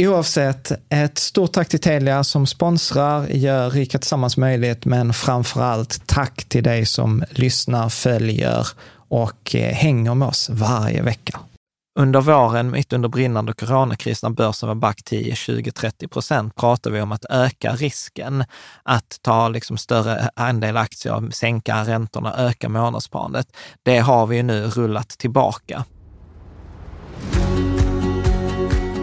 Oavsett, ett stort tack till Telia som sponsrar, gör Rika Tillsammans möjligt, men framför allt tack till dig som lyssnar, följer och eh, hänger med oss varje vecka. Under våren, mitt under brinnande coronakris, när börsen var back 10, 20, 30 procent, pratade vi om att öka risken, att ta liksom större andel aktier, sänka räntorna, öka månadssparandet. Det har vi nu rullat tillbaka.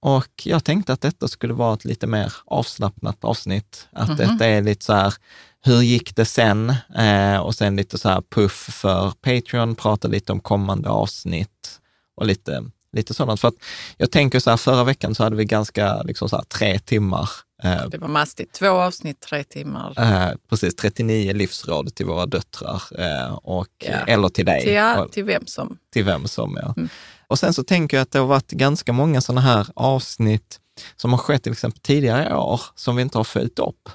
och jag tänkte att detta skulle vara ett lite mer avslappnat avsnitt. Att mm -hmm. detta är lite så här, hur gick det sen? Eh, och sen lite så här puff för Patreon, prata lite om kommande avsnitt och lite, lite sådant. För att jag tänker så här, förra veckan så hade vi ganska, liksom så här, tre timmar. Eh, det var mastigt. Två avsnitt, tre timmar. Eh, precis, 39 livsråd till våra döttrar eh, och, ja. eller till dig. Till, ja, till vem som. Till vem som, ja. Mm. Och sen så tänker jag att det har varit ganska många sådana här avsnitt som har skett till exempel tidigare år som vi inte har följt upp.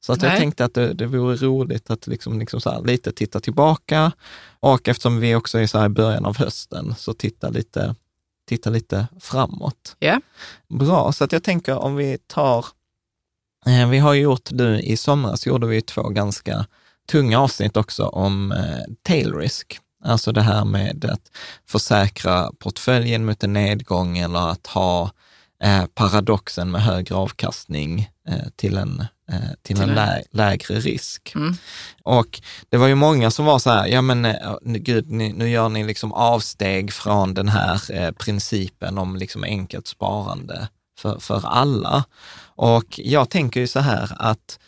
Så att jag tänkte att det, det vore roligt att liksom, liksom så lite titta tillbaka och eftersom vi också är så här i början av hösten, så titta lite, titta lite framåt. Yeah. Bra, så att jag tänker om vi tar, eh, vi har gjort nu i somras, gjorde vi två ganska tunga avsnitt också om eh, tail risk. Alltså det här med att försäkra portföljen mot en nedgång eller att ha eh, paradoxen med högre avkastning eh, till en, eh, till, till en lä lägre risk. Mm. Och det var ju många som var så här, ja men eh, gud, ni, nu gör ni liksom avsteg från den här eh, principen om liksom enkelt sparande för, för alla. Och jag tänker ju så här att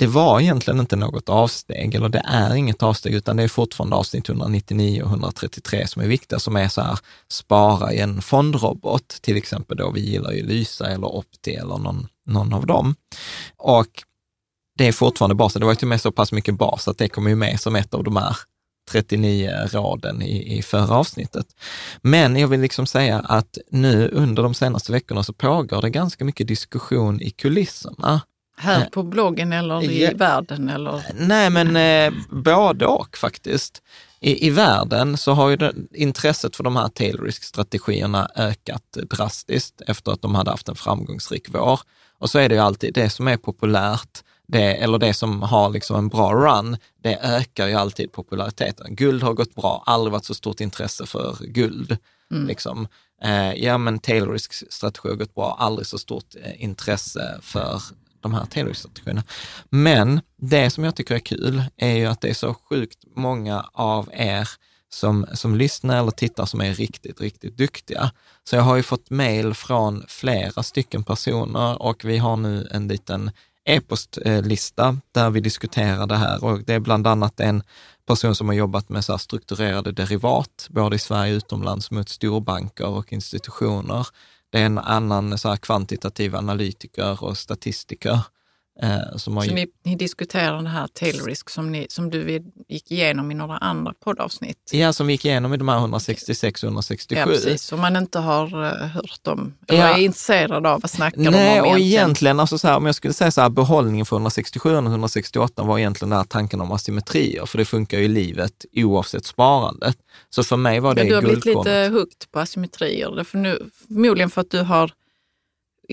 det var egentligen inte något avsteg, eller det är inget avsteg, utan det är fortfarande avsnitt 199 och 133 som är viktiga, som är så här, spara i en fondrobot, till exempel då, vi gillar ju Lysa eller Opti eller någon, någon av dem. Och det är fortfarande basen. Det var ju till och med så pass mycket bas att det kommer ju med som ett av de här 39 råden i, i förra avsnittet. Men jag vill liksom säga att nu under de senaste veckorna så pågår det ganska mycket diskussion i kulisserna. Här på bloggen eller i Ja. världen? Eller? Nej, men eh, både och faktiskt. I, I världen så har ju det, intresset för de här tail risk-strategierna ökat drastiskt efter att de hade haft en framgångsrik vår. Och så är det ju alltid det som är populärt, det, eller det som har liksom en bra run, det ökar ju alltid populariteten. Guld har gått bra, aldrig varit så stort intresse för guld. Liksom. Eh, ja, men tail risk-strategi har gått bra, aldrig så stort eh, intresse för de här tillväxtstrategierna. Men det som jag tycker är kul är ju att det är så sjukt många av er som, som lyssnar eller tittar som är riktigt, riktigt duktiga. Så jag har ju fått mejl från flera stycken personer och vi har nu en liten e-postlista där vi diskuterar det här och det är bland annat en person som har jobbat med så här strukturerade derivat, både i Sverige och utomlands, mot storbanker och institutioner. Det är en annan så här kvantitativ analytiker och statistiker eh, som har Så ni, ni diskuterar det här tail risk som, ni, som du gick igenom i några andra poddavsnitt? Ja, som vi gick igenom i de här 166 och 167. Ja, precis. Om man inte har eh, hört dem, eller Ja. är intresserad av vad snackar de Nej, om och egentligen? egentligen, alltså så här, om jag skulle säga så här, behållningen för 167 och 168 var egentligen den här tanken om asymmetrier, för det funkar ju i livet oavsett sparandet. Så för mig var det Ja, du har blivit lite hooked på asymmetrier. För nu, förmodligen för att du har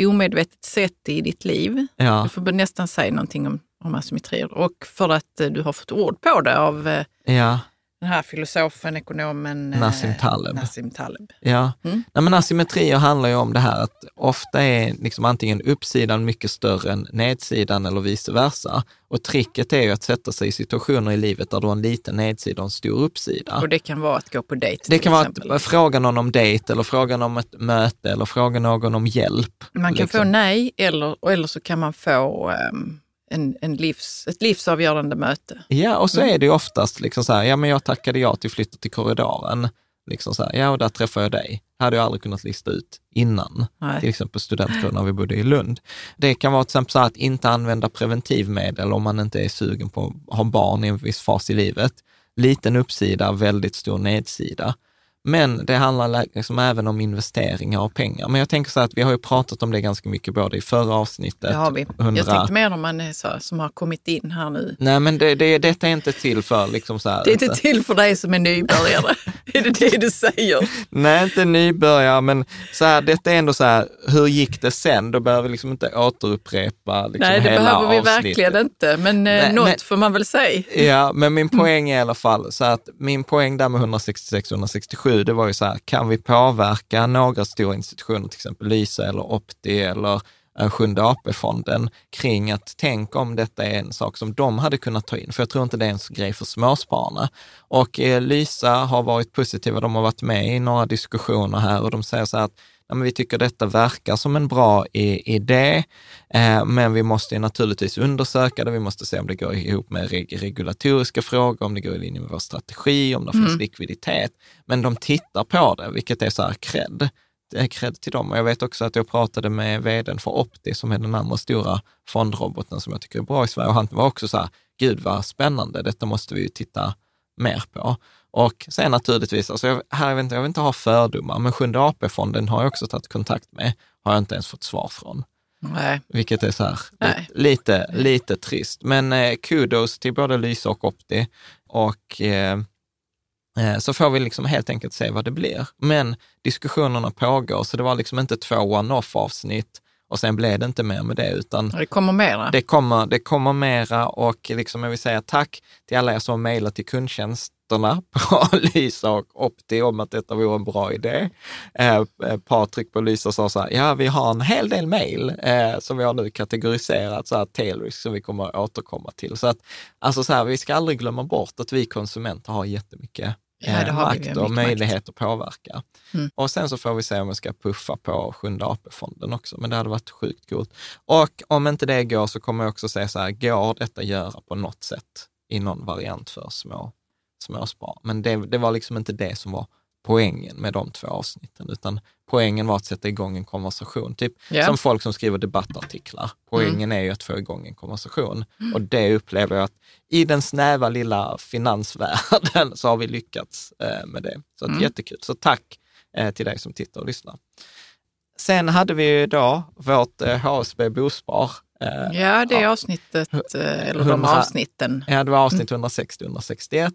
omedvetet det i ditt liv. Ja, Du får nästan säga någonting om, om asymmetrier. Och för att eh, du har fått ord på det av eh, ja, den här filosofen, ekonomen eh, Nassim Taleb. Nassim Taleb. ja. Mm. Nej, men asymmetrier handlar ju om det här att ofta är liksom antingen uppsidan mycket större än nedsidan eller vice versa. Och tricket är ju att sätta sig i situationer i livet där du har en liten nedsida och en stor uppsida. Och det kan vara att gå på dejt Det kan vara exempel. att fråga någon om dejt eller fråga någon om ett möte eller fråga någon om hjälp. Man kan liksom. få nej eller, eller så kan man få ehm, en, en livs, ett livsavgörande möte. Ja, och så Mm. är det ju oftast liksom så här, ja men jag tackade ja till flytta till korridoren. Liksom så här, ja och där träffade jag dig. hade jag aldrig kunnat lista ut innan. Nej. Till exempel studentkår när vi bodde i Lund. Det kan vara till exempel så här att inte använda preventivmedel om man inte är sugen på att ha barn i en viss fas i livet. Liten uppsida, väldigt stor nedsida. Men det handlar liksom även om investeringar och pengar. Men jag tänker så att vi har ju pratat om det ganska mycket både i förra avsnittet, Det har vi. 100 Jag tänkte mer om man är så, som har kommit in här nu. Nej, men det, det, detta är inte till för liksom så här. Det är inte till för dig som är nybörjare. är det det du säger? Nej, inte nybörjare, men så här, detta är ändå så här, hur gick det sen? Då behöver vi liksom inte återupprepa liksom Nej, det hela behöver vi avsnittet. verkligen inte. Men eh, Nej, något men- får man väl säga. Ja, men min poäng är i alla fall, så att min poäng där med 166 det var ju så här, kan vi påverka några stora institutioner, till exempel Lysa eller Opti eller eh, Sjunde AP-fonden kring att tänk om detta är en sak som de hade kunnat ta in, för jag tror inte det är en grej för småspararna. Och eh, Lysa har varit positiva, de har varit med i några diskussioner här och de säger så här att ja, men vi tycker detta verkar som en bra idé, eh, men vi måste ju naturligtvis undersöka det. Vi måste se om det går ihop med reg regulatoriska frågor, om det går i linje med vår strategi, om det finns likviditet. Men de tittar på det, vilket är så här cred. Är cred till dem. Och jag vet också att jag pratade med vdn för Opti, som är den andra stora fondroboten som jag tycker är bra i Sverige. Och han var också så här, gud vad spännande, detta måste vi ju titta mer på. Och sen naturligtvis, alltså jag, här, jag, vet inte, jag vill inte ha fördomar, men Sjunde AP-fonden har jag också tagit kontakt med, har jag inte ens fått svar från. Nej. Vilket är så här, Nej. lite, lite trist. Men eh, kudos till både Lysa och Opti. Och eh, eh, så får vi liksom helt enkelt se vad det blir. Men diskussionerna pågår, så det var liksom inte två one-off avsnitt och sen blev det inte mer med det, utan Det kommer mera. det kommer, det kommer mera och liksom jag vill säga tack till alla er som har mejlat till kundtjänsterna på Lysa och Opti om att detta vore en bra idé. Eh, eh, Patrik på Lysa sa så här, ja vi har en hel del mejl eh, som vi har nu kategoriserat så här tailrisk som vi kommer att återkomma till. Så att alltså så här, vi ska aldrig glömma bort att vi konsumenter har jättemycket Ja, eh, vi. makt och möjlighet att påverka. Mm. Och sen så får vi se om vi ska puffa på Sjunde AP-fonden också, men det hade varit sjukt coolt. Och om inte det går så kommer jag också säga så här, går detta göra på något sätt i någon variant för små, småspar? Men det, det var liksom inte det som var poängen med de två avsnitten, utan poängen var att sätta igång en konversation. Typ Ja. som folk som skriver debattartiklar. Poängen är ju att få igång en konversation. Och det upplever jag att i den snäva lilla finansvärlden så har vi lyckats eh, med det. Så att, jättekul. Så tack eh, till dig som tittar och lyssnar. Sen hade vi ju då vårt eh, HSB Bospar. Eh, Ja, det avsnittet, eh, eller de Hundra- avsnitten. Ja, det var avsnitt 160-161.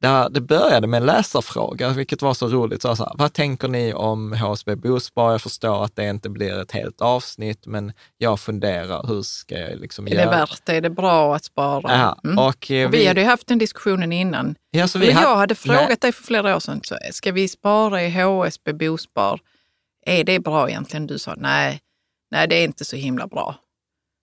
Där det började med en läsarfråga, vilket var så roligt. Så, här, vad tänker ni om HSB Bospar? Jag förstår att det inte blir ett helt avsnitt, men jag funderar, hur ska jag liksom Är det göra? värt det? Är det bra att spara? Ja, Mm. och, eh, Och vi hade ju haft den diskussionen innan. ja, så vi hade- jag hade frågat Nej, dig för flera år sedan, så, ska vi spara i HSB Bospar? Är det bra egentligen? Du sa nej, nej det är inte så himla bra.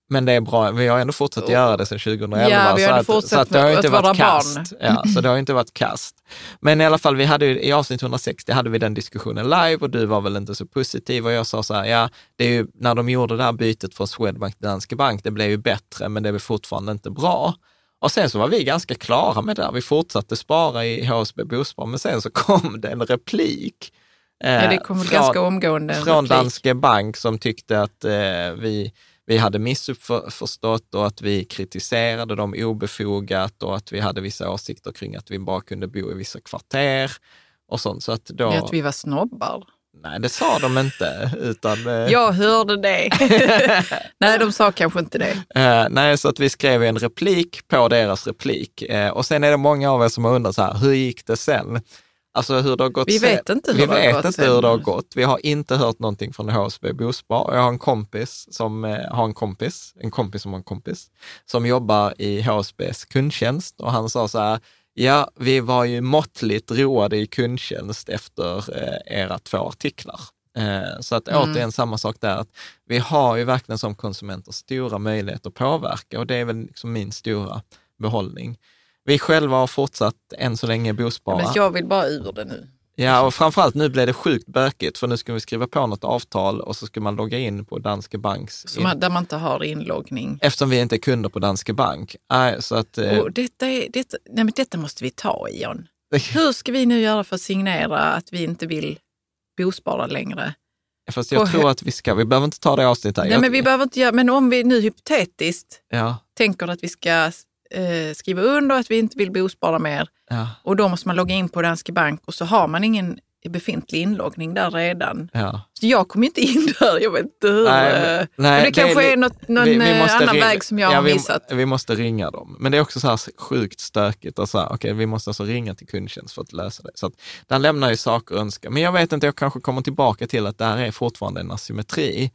Men det är bra, vi har ändå fortsatt göra det sedan 2011. Ja, vi har så att, så att det har inte varit kast. Ja, så det har inte varit kast. Men i alla fall, vi hade ju, i avsnitt 160 hade vi den diskussionen live och du var väl inte så positiv och jag sa så här, ja, det är ju, när de gjorde det här bytet från Swedbank till Danske Bank, det blev ju bättre, men det är fortfarande inte bra. Och sen så var vi ganska klara med det där. Vi fortsatte spara i HSB Bospar, men sen så kom det en replik. eh, Ja, det kom väl från- ganska omgående. en från replik. Danske Bank som tyckte att eh, vi, vi hade missuppförstått och att vi kritiserade dem obefogat och att vi hade vissa åsikter kring att vi bara kunde bo i vissa kvarter och sånt. Så att då, Att vi var snobbar. nej det sa de inte, utan eh, Jag hörde det. nej, de sa kanske inte det. Eh, nej, så att vi skrev en replik på deras replik. Eh, och sen är det många av er som har undrat så här, hur gick det sen? Alltså hur det har gått Vi sen. vet inte hur vi det har vet gått inte hur det har gått. Vi har inte hört någonting från HSB Bospar. Jag har en kompis som eh, har en kompis, en kompis som har en kompis, som jobbar i HSBs kundtjänst och han sa så här, ja, vi var ju måttligt roade i kundtjänst efter eh, era två artiklar. Eh, så att Mm. återigen samma sak där, att vi har ju verkligen som konsumenter stora möjligheter att påverka och det är väl liksom min stora behållning. Vi själva har fortsatt än så länge bospara. Men jag vill bara ur det nu. Ja, och framförallt nu blev det sjukt bökigt, för nu ska vi skriva på något avtal och så ska man logga in på Danske Banks. Så man, där man inte har inloggning. Eftersom vi inte är kunder på Danske Bank. Nej, så att, eh, Och detta, är, detta, nej men detta måste vi ta i, John. Hur ska vi nu göra för att signera att vi inte vill bospara längre? fast jag och tror att vi ska, vi behöver inte ta det avsnittet här. Nej, Jag- men vi behöver inte göra, men om vi nu hypotetiskt ja, tänker att vi ska eh, skriva under att vi inte vill bospara mer ja, och då måste man logga in på Danske Bank och så har man ingen befintlig inloggning där redan. ja. Så jag kommer inte in där, jag vet inte hur. Nej, eh, men- men, nej, det kanske det är något, någon Vi- vi eh, annan ringa- väg som jag ja, har vi, missat. Vi måste ringa dem. Men det är också så här sjukt stökigt. Och så här, okay, vi måste alltså ringa till kundtjänst för att lösa det. Så att, den lämnar ju saker att önska. Men jag vet inte, jag kanske kommer tillbaka till att det här är fortfarande en asymmetri.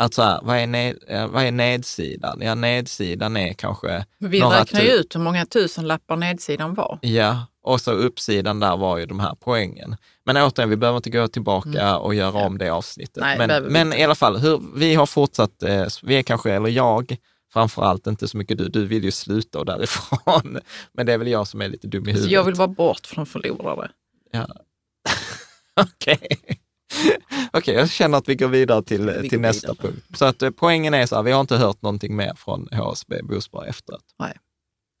Att så här, vad, är ned, vad är nedsidan? Ja, nedsidan är kanske Men vi räknar ju ut hur många tusenlappar nedsidan var. Ja, och så uppsidan där var ju de här poängen. Men återigen, vi behöver inte gå tillbaka och göra om det avsnittet. Mm. Nej, men men i alla fall, hur, vi har fortsatt, eh, vi är kanske, eller jag, framförallt inte så mycket du, du vill ju sluta och därifrån. Men det är väl jag som är lite dum i Så huvudet. jag vill vara bort från förlorare. Ja. Okej. Okej, jag känner att vi går vidare till, Vi till nästa vidare. punkt. Så att eh, poängen är så här, vi har inte hört någonting mer från HSB Bospar efteråt. Nej.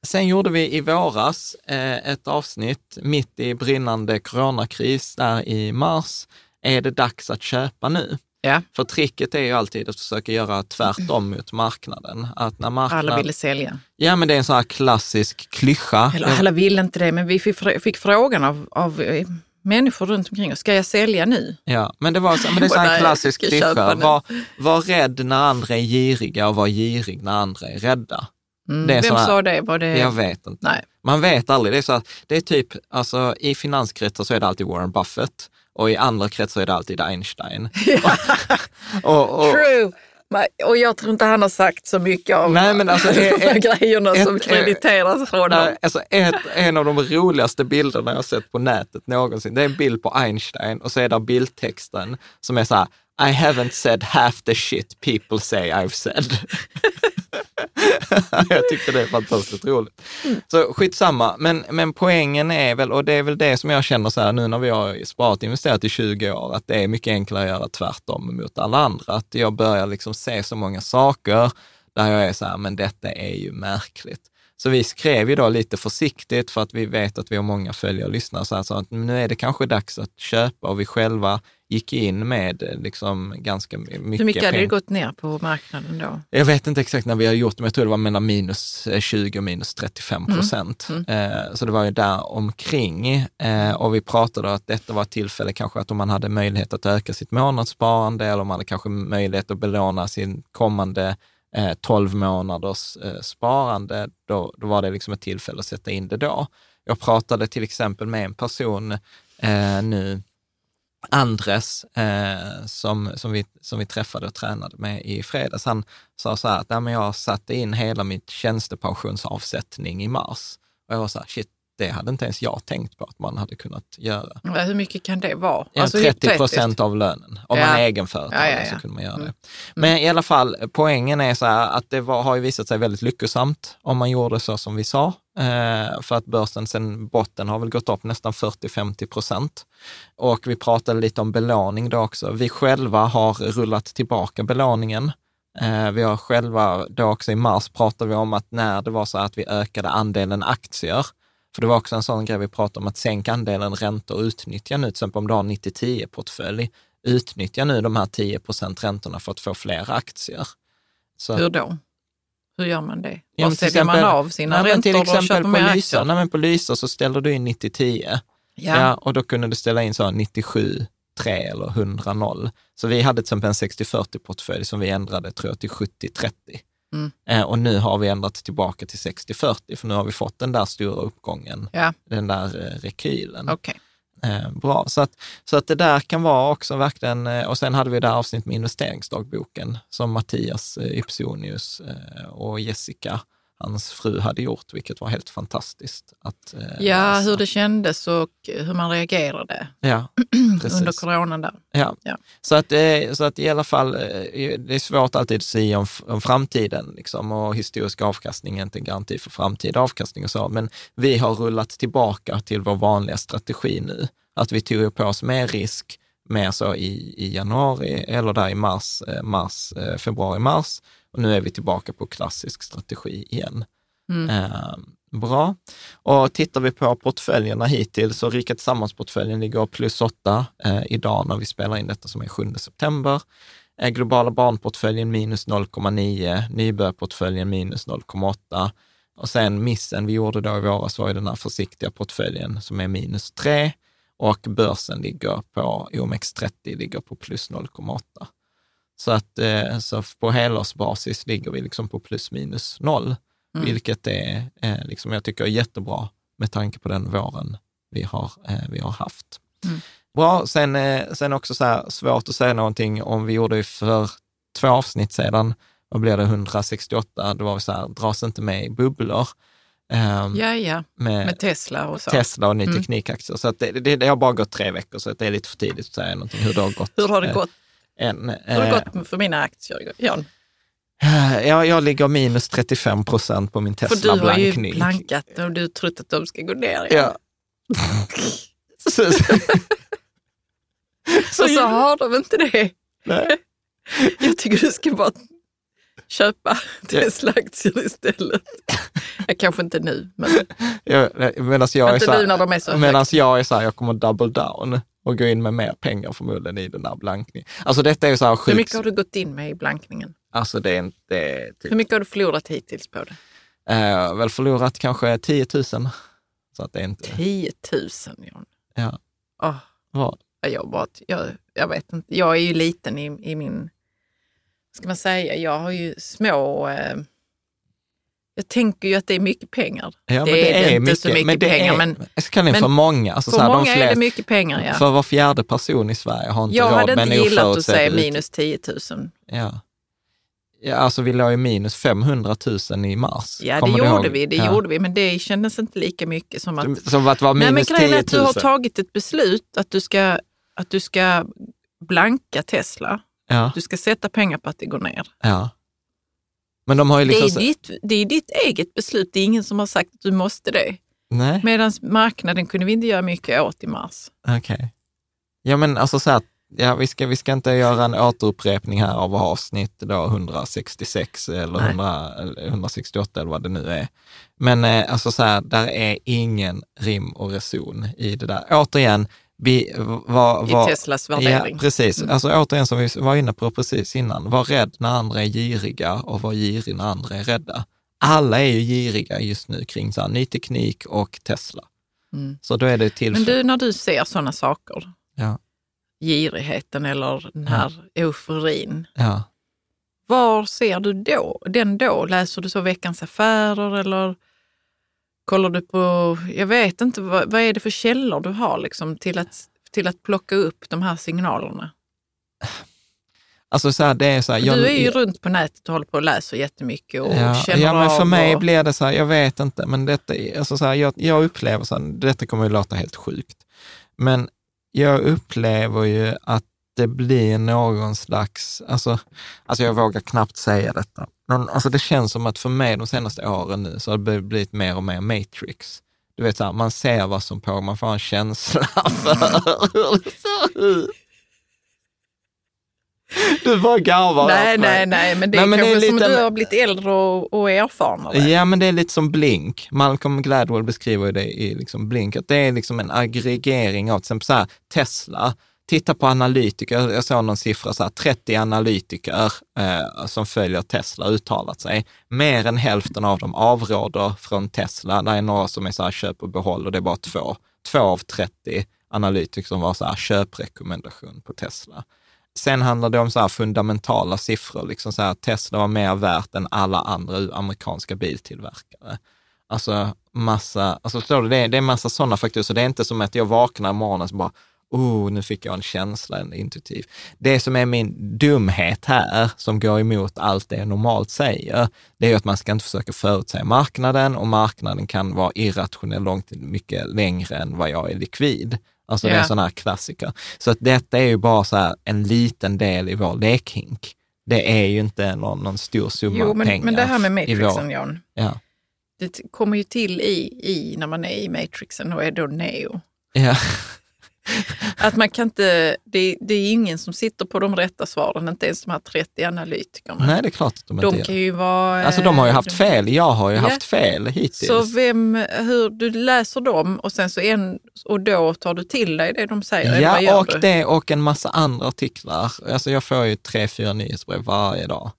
Sen gjorde vi i våras eh, ett avsnitt mitt i brinnande coronakris där i mars. Är det dags att köpa nu? Ja, För tricket är ju alltid att försöka göra tvärtom mot marknaden. Att när marknaden... alla ville sälja. Ja, men det är en sån här klassisk klyscha. Eller alla ville inte det, men vi fick, fick frågan av, av eh, människor runt omkring oss, ska jag sälja nu? Ja, men det, var, så- men det är här en klassisk klyscha. Var, var rädd när andra är giriga och var girig när andra är rädda. Mm, är Vem här- sa det? Var det... Jag vet inte. Nej. Man vet aldrig. Det är, så att, det är typ, alltså i finanskretsar så är det alltid Warren Buffett och i andra kretsar är det alltid Einstein. och, och, True! Och jag tror inte han har sagt så mycket av Nej, men alltså, de ett- här grejerna ett- som krediteras från Nej, honom. alltså ett, en av de roligaste bilderna jag har sett på nätet någonsin, det är en bild på Einstein och så är där bildtexten som är så här, I haven't said half the shit people say I've said. jag tycker det är fantastiskt roligt. Så skitsamma, men, men poängen är väl, och det är väl det som jag känner så här nu när vi har sparat och investerat i 20 år, att det är mycket enklare att göra tvärtom mot alla andra. Att jag börjar liksom se så många saker där jag är så här, men detta är ju märkligt. Så vi skrev ju då lite försiktigt för att vi vet att vi har många följare och lyssnare, så, här, så att nu är det kanske dags att köpa och vi själva gick in med eh, liksom ganska mycket Hur mycket hade det gått ner på marknaden då? Jag vet inte exakt när vi har gjort det, men jag tror det var mellan minus eh, 20 och minus 35 Mm. procent. Eh, så det var ju där omkring. Eh, och vi pratade att detta var ett tillfälle kanske att om man hade möjlighet att öka sitt månadssparande eller om man hade kanske möjlighet att belåna sin kommande eh, 12 månaders eh, sparande, då, då var det liksom ett tillfälle att sätta in det då. Jag pratade till exempel med en person eh, nu, Andres, eh, som, som, vi, som vi träffade och tränade med i fredags, han sa så här att Nej, men jag satte in hela mitt tjänstepensionsavsättning i mars. Och jag var så här, shit, det hade inte ens jag tänkt på att man hade kunnat göra. Ja, Hur mycket kan det vara? Alltså, 30 procent av lönen. Om Ja. man är egenföretagare Ja, ja, så kunde man göra Mm. det. Men i alla fall, poängen är så här att det var, har ju visat sig väldigt lyckosamt om man gjorde så som vi sa. Eh, för att börsen sen botten har väl gått upp nästan 40-50 procent. Och vi pratade lite om belåning då också. Vi själva har rullat tillbaka belåningen. Eh, vi har själva, då också i mars pratade vi om att när det var så att vi ökade andelen aktier, för det var också en sån grej vi pratade om, att sänka andelen räntor och utnyttja nu, till exempel om du har 90-10-portfölj, utnyttja nu de här 10 procent räntorna för att få fler aktier. Så, Hur då? Hur gör man det? Ja, Var säljer man av sina nej, räntor till och exempel köper på Lysa, nej, men på Lysa så ställer du in 90-10. Ja. och då kunde du ställa in så 97 3 eller 100 0. Så vi hade till exempel en 60-40-portfölj som vi ändrade, tror jag, till 70-30. Mm. Eh, och nu har vi ändrat tillbaka till 60-40, för nu har vi fått den där stora uppgången, Ja, den där eh, rekylen. okej. Eh, bra, så att, så att det där kan vara också verkligen, eh, och sen hade vi det här avsnitt med investeringsdagboken som Mattias eh, Ypsonius eh, och Jessica, hans fru, hade gjort, vilket var helt fantastiskt att eh, Ja, läsa. hur det kändes och hur man reagerade Ja, under coronan där. Ja. Ja. Så, att, eh, så att i alla fall, eh, det är svårt alltid att säga om, om framtiden liksom, och historisk avkastning är inte en garanti för framtida avkastning och så, men vi har rullat tillbaka till vår vanliga strategi nu. Att vi tog på oss mer risk, mer så i, i januari eller där i mars, eh, mars februari, mars. Och nu är vi tillbaka på klassisk strategi igen. Mm. Eh, bra. Och tittar vi på portföljerna hittills, så Rika Tillsammans-portföljen ligger plus 8 eh, idag när vi spelar in detta som är 7 september. Eh, globala barnportföljen minus 0,9, nybörjarportföljen minus 0,8 och sen missen vi gjorde då i våras var ju den här försiktiga portföljen som är minus 3 och börsen ligger på, OMX30 ligger på plus 0,8. Så att eh, så på helårsbasis ligger vi liksom på plus minus noll, Mm. vilket är, eh, liksom, jag tycker är jättebra med tanke på den våren vi har, eh, vi har haft. Mm. Bra, sen, sen också så här, svårt att säga någonting om vi gjorde för två avsnitt sedan, vad blev det, 168, då var vi så här, dras inte med i bubblor. Ehm, Ja, ja, med, med Tesla och så. Tesla och ny Mm. teknikaktier. Så att det, det, det har bara gått tre veckor, så att det är lite för tidigt att säga någonting hur det har gått. Hur har det gått, än. hur har det Eh, gått för mina aktier? Jan? Ja, jag ligger minus 35 procent på min För Tesla du har ju blankning. blankat och du har trott att de ska gå ner igen. Ja. så, så, Så, så har de inte det. nej. Jag tycker du ska bara köpa Tesla-aktier istället. Jag kanske inte nu, men Jag, medan jag är så här, jag är så här, jag kommer double down och gå in med mer pengar förmodligen i den här blankningen. Alltså detta är så här Hur sjukt. mycket har du gått in med i blankningen? Alltså det är inte, typ, Hur mycket har du förlorat hittills på det? eh, väl förlorat kanske 10 000. Så att det är inte, 10 000, Jan. ja, Åh, vad? jag, bara, jag, jag vet inte. Jag är ju liten i, i min... Vad ska man säga? Jag har ju små... Eh, jag tänker ju att det är mycket pengar. Ja, det, är, inte så mycket men det pengar, är, men jag kallar det men för många. Alltså, för så här, många de är flesta, det mycket pengar. Ja. För var fjärde person i Sverige har inte Jag råd hade med inte en gillat att säga minus 10 000. Ja. ja, alltså vi låg ju minus 500 000 i mars. Ja, det Kommer gjorde ihåg? vi, det ja. gjorde vi, men det kändes inte lika mycket som att... Som att vara Nej, men minus grejen 10 är 000. att du har tagit ett beslut att du ska, att du ska blanka Tesla. ja, Du ska sätta pengar på att det går ner. ja. Men de har ju Det liksom... är, ditt, det är ditt eget beslut, det är ingen som har sagt att du måste det. Nej, Medan marknaden kunde vi inte göra mycket åt i mars. okej. Ja, men alltså så här, ja, vi, ska, vi ska inte göra en återupprepning här av avsnitt då 166 eller, 100, eller 168 eller vad det nu är. Men eh, alltså så här, där är ingen rim och reson i det där. Återigen, vi var, var, I Teslas värdering. Ja, precis. Mm. Alltså återigen som vi var inne på precis innan, var rädd när andra är giriga och var girig när andra är rädda. Alla är ju giriga just nu kring så här, ny teknik och Tesla. Mm. Så då är det till Men du, när du ser sådana saker, Ja, girigheten eller den här euforin, ja. var ser du då, den då? Läser du så Veckans Affärer eller kollar du på, jag vet inte, vad, vad är det för källor du har liksom, till, att, till att plocka upp de här signalerna? Alltså så här, det är så här, jag, du är ju runt på nätet och håller på och läser jättemycket och ja, känner ja, men för mig och, blir det så här, jag vet inte, men detta, alltså så här, jag, jag upplever så här, detta kommer att låta helt sjukt, men jag upplever ju att det blir någon slags, alltså, alltså jag vågar knappt säga detta, men alltså det känns som att för mig de senaste åren nu så har det blivit mer och mer Matrix. Du vet, så här, man ser vad som pågår, man får en känsla för hur det ser ut. Du bara garvar Nej, nej, nej, men det är Nej, men det är kanske som lite- att du har blivit äldre och, och erfarnare. Ja, men det är lite som Blink. Malcolm Gladwell beskriver det i liksom Blink, att det är liksom en aggregering av till exempel så här, Tesla. Titta på analytiker, jag såg någon siffra, så här, 30 analytiker eh, som följer Tesla uttalat sig. Mer än hälften av dem avråder från Tesla. Det är några som är så här, köp och behåll och det är bara två. Två av 30 analytiker som var så här, köprekommendation på Tesla. Sen handlar det om så här fundamentala siffror, liksom så här, Tesla var mer värt än alla andra amerikanska biltillverkare. Alltså massa, alltså förstår du, det är, det är massa sådana faktorer, så det är inte som att jag vaknar i morgonen och så bara, oh, nu fick jag en känsla, en intuitiv. Det som är min dumhet här, som går emot allt det jag normalt säger, det är att man ska inte försöka förutsäga marknaden och marknaden kan vara irrationell långt mycket längre än vad jag är likvid. Alltså det är en sån här klassiker. Så att detta är ju bara så här en liten del i vår lekhink. Det är ju inte någon, någon stor summa Jo, men, pengar. men det här med i vår- Matrixen, Jan, Ja. det kommer ju till i, i när man är i Matrixen och är då neo. Ja. Att man kan inte, det, det är ingen som sitter på de rätta svaren, inte ens de här 30 analytikerna. Nej, det är klart att de inte de gör. kan ju vara... Alltså de har ju haft eh, fel. Jag har ju Ja. haft fel hittills. Så vem, hur, du läser dem och sen så en, och då tar du till dig det de säger? Ja, gör och du? det och en massa andra artiklar. Alltså jag får ju tre, fyra nyhetsbrev varje dag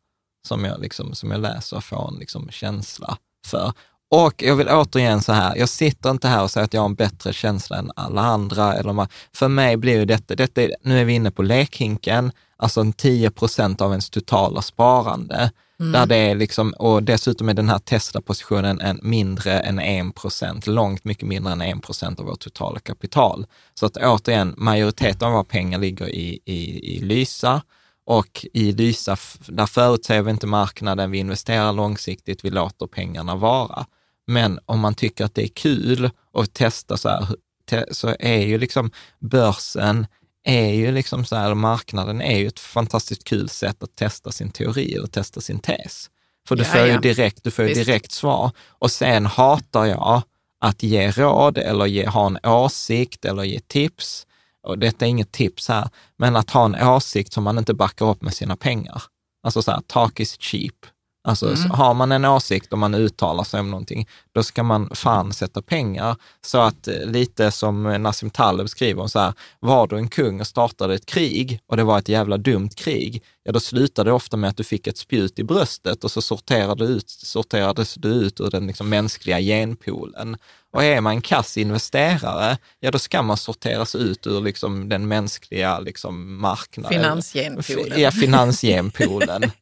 som jag, liksom, som jag läser och får en liksom, känsla för. Och jag vill återigen så här, jag sitter inte här och säger att jag har en bättre känsla än alla andra. Eller ma- för mig blir ju detta, detta är, nu är vi inne på lekhinken, alltså en 10 procent av ens totala sparande. Där det är liksom, och dessutom är den här Tesla-positionen en mindre än 1 procent, långt mycket mindre än 1 procent av vårt totala kapital. Så att återigen, majoriteten av våra pengar ligger i, i, i Lysa och i Lysa, där förutsäger vi inte marknaden, vi investerar långsiktigt, vi låter pengarna vara. Men om man tycker att det är kul att testa så här, te- så är ju liksom börsen, är ju liksom så här, marknaden är ju ett fantastiskt kul sätt att testa sin teori eller testa sin tes. För du Ja, får ju ja. direkt, du får ju Visst. direkt svar. Och sen hatar jag att ge råd eller ge, ha en åsikt eller ge tips. Och detta är inget tips här, men att ha en åsikt som man inte backar upp med sina pengar. Alltså så här, talk is cheap. Alltså så har man en åsikt och man uttalar sig om någonting, då ska man fan sätta pengar. Så att eh, lite som Nassim Taleb skriver så här, var du en kung och startade ett krig och det var ett jävla dumt krig, ja då slutade det ofta med att du fick ett spjut i bröstet och så sorterade ut, sorterades du ut ur den liksom mänskliga genpoolen. Och är man en kass investerare, ja då ska man sorteras ut ur liksom den mänskliga liksom marknaden. Finansgenpoolen. Ja, finansgenpoolen.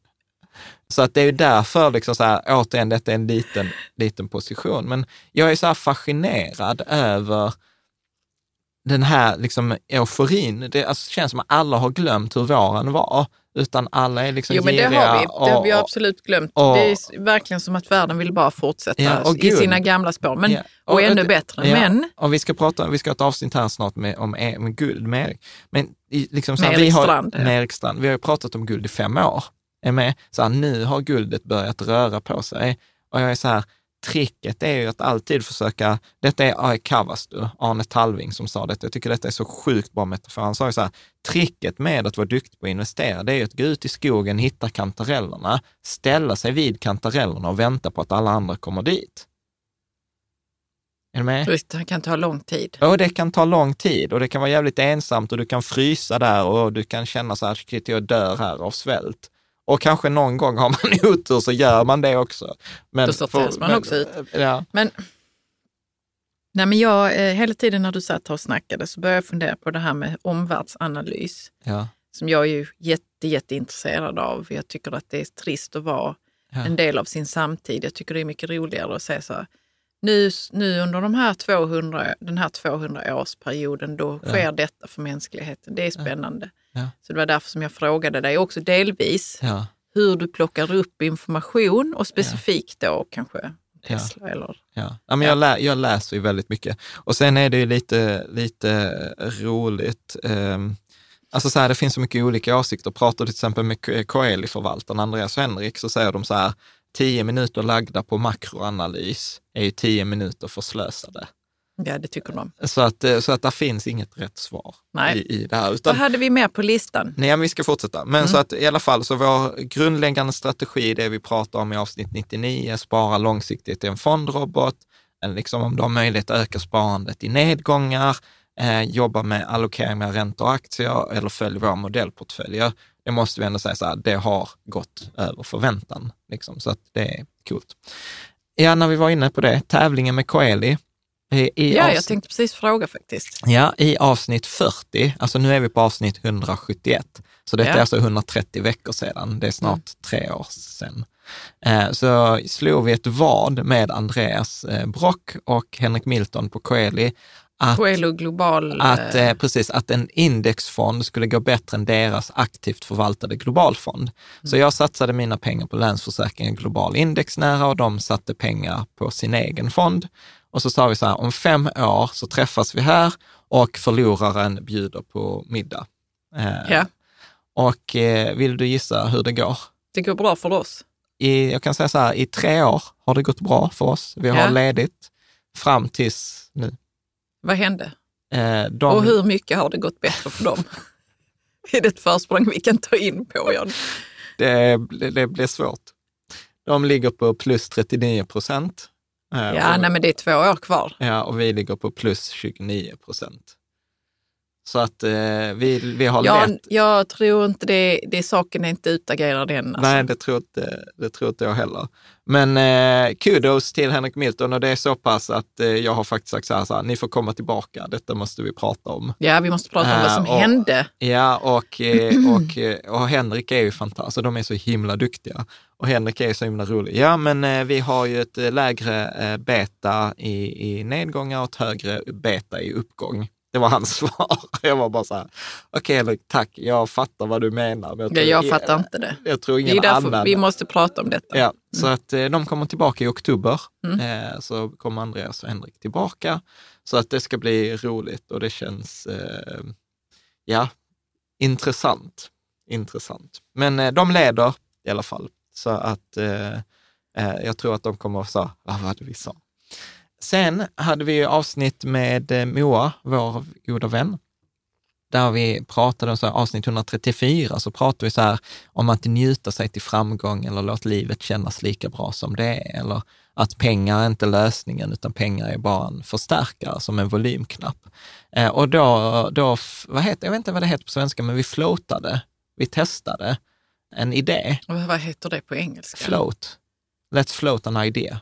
Så att det är ju därför, liksom så här, återigen, detta är en liten, liten position. Men jag är så här fascinerad över den här liksom euforin. Det alltså, känns som att alla har glömt hur våren var, utan alla är liksom Jo, men det har vi. Det har vi och- absolut glömt. och- det är verkligen som att världen vill bara fortsätta Ja, och i sina gamla spår. Men, Ja. Och, Och- ännu och- bättre. Ja, Men Och vi ska prata, vi ska ha ett avsnitt här snart med, om, e- med guld med Erik. Men liksom så Med här, vi Erik har, Strand, ja. Med Erik Strand. Vi har ju pratat om guld i fem år. Är med? Så här, nu har guldet börjat röra på sig. Och jag är så här, tricket är ju att alltid försöka, detta är Ai Kavastu, Arne Talving som sa detta, jag tycker detta är så sjukt bra metafor. Han sa ju så här, tricket med att vara duktig på att investera, det är ju att gå ut i skogen, hitta kantarellerna, ställa sig vid kantarellerna och vänta på att alla andra kommer dit. Är du med? Det kan ta lång tid. Och det kan ta lång tid och det kan vara jävligt ensamt och du kan frysa där och du kan känna så här, shit jag dör här av svält. Och kanske någon gång har man otur så gör man det också. Men Då sorteras man också ut. Ja. Men, nej men jag, eh, hela tiden när du satt här och snackade så började jag fundera på det här med omvärldsanalys. Ja. Som jag är ju jätte, jätteintresserad av. Jag tycker att det är trist att vara Ja. en del av sin samtid. Jag tycker det är mycket roligare att säga så här, nu, nu under de här 200, den här 200-årsperioden, då sker detta för mänskligheten. Det är spännande. Ja. Så det var därför som jag frågade dig också delvis Ja. hur du plockar upp information och specifikt då kanske Tesla eller... Ja. Ja, men jag, lä, jag läser ju väldigt mycket. Och sen är det ju lite, lite roligt. Um, alltså så här, det finns så mycket olika åsikter. Pratar du till exempel med Coeli-förvaltaren Andreas Henrik så säger de så här, tio minuter lagda på makroanalys är ju tio minuter förslösade. Ja, det tycker de. Så att, eh, så att det finns inget rätt svar Nej. i, i det här. Vad Utan, hade vi mer på listan? Nej, men vi ska fortsätta. Men så att i alla fall, så vår grundläggande strategi, det vi pratar om i avsnitt 99, spara långsiktigt i en fondrobot, en liksom om du har möjlighet att öka sparandet i nedgångar, eh, jobba med allokering med räntor och aktier eller följ våra modellportföljer. Det måste vi ändå säga så här, det har gått över förväntan. Liksom, så att det är coolt. Ja, när vi var inne på det, tävlingen med Coeli. I, Ja, avsnitt- jag tänkte precis fråga faktiskt. Ja, i avsnitt 40, alltså nu är vi på avsnitt 171, så detta Ja. Mm. är alltså 130 veckor sedan, det är snart tre år sedan. Eh, så slog vi ett vad med Andreas eh, Brock och Henrik Milton på Coeli att, Coelho Global... att, eh, eh, precis, att en indexfond skulle gå bättre än deras aktivt förvaltade globalfond. Så Mm. jag satsade mina pengar på Länsförsäkringen Global Indexnära och de satte pengar på sin egen fond. Och så sa vi så här, om fem år så träffas vi här och förloraren bjuder på middag. Eh, Ja, Och eh, vill du gissa hur det går? det går bra för oss. I, jag kan säga så här, i tre år har det gått bra för oss. Vi har Ja. ledigt fram tills nu. Vad hände? Eh, de, Och hur mycket har det gått bättre för dem? är det ett försprång vi kan ta in på, Jan? det, det blir svårt. De ligger på plus 39 procent. Eh, Ja, och, nej, men det är två år kvar. ja, och vi ligger på plus 29 procent. Så att eh, vi, vi har Jag, lätt... jag tror inte det, det saken är inte utagerad än. Alltså. Nej, det tror, inte, det tror inte jag heller. Men eh, kudos till Henrik Milton och det är så pass att eh, jag har faktiskt sagt så här, så här, ni får komma tillbaka, detta måste vi prata om. Ja, vi måste prata om vad som Eh, och- hände. Ja, och, eh, och, eh, och Henrik är ju fantastisk, alltså, de är så himla duktiga. Och Henrik är så himla rolig. Ja, men vi har ju ett lägre beta i, i nedgångar och ett högre beta i uppgång. Det var hans svar. Jag var bara så här, okej Henrik, tack, jag fattar vad du menar. Men Ja, tror- jag fattar inte det. Jag tror Det ingen är därför annan. vi måste prata om detta. Ja, så att eh, de kommer tillbaka i oktober. Mm. Eh, så kommer Andreas och Henrik tillbaka. Så att det ska bli roligt och det känns, eh, ja, intressant. Intressant. Men de leder i alla fall. Så att jag tror att de kommer att säga, vad var det vi sa? Sen hade vi avsnitt med eh, Moa, vår goda vän, där vi pratade om så här, avsnitt 134, så pratade vi så här om att njuta sig till framgång eller låt livet kännas lika bra som det är. Eller att pengar är inte lösningen, utan pengar är bara en förstärkare, som en volymknapp. Eh, och då, då, vad heter, jag vet inte vad det heter på svenska, men vi floatade, vi testade en idé. Och Vad heter det på engelska? Float. Let's float an idea.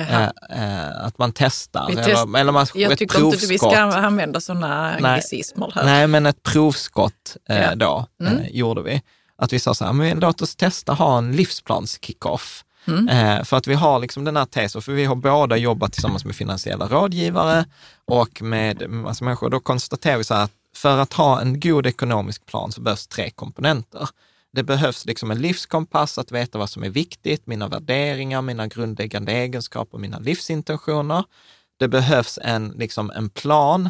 Eh, eh, att man testar, test- eller, eller man, Jag tycker inte att vi ska använda sådana anglicismer här. Nej, men ett provskott eh, Ja. då Mm. eh, gjorde vi. Att vi sa så här, men låt oss testa ha en livsplans-kickoff. Mm. För att vi har liksom den här tesen, för vi har båda jobbat tillsammans med finansiella rådgivare och med massa människor. Då konstaterar vi så här att för att ha en god ekonomisk plan så behövs tre komponenter. Det behövs liksom en livskompass, att veta vad som är viktigt, mina värderingar, mina grundläggande egenskaper, mina livsintentioner. Det behövs en, liksom en plan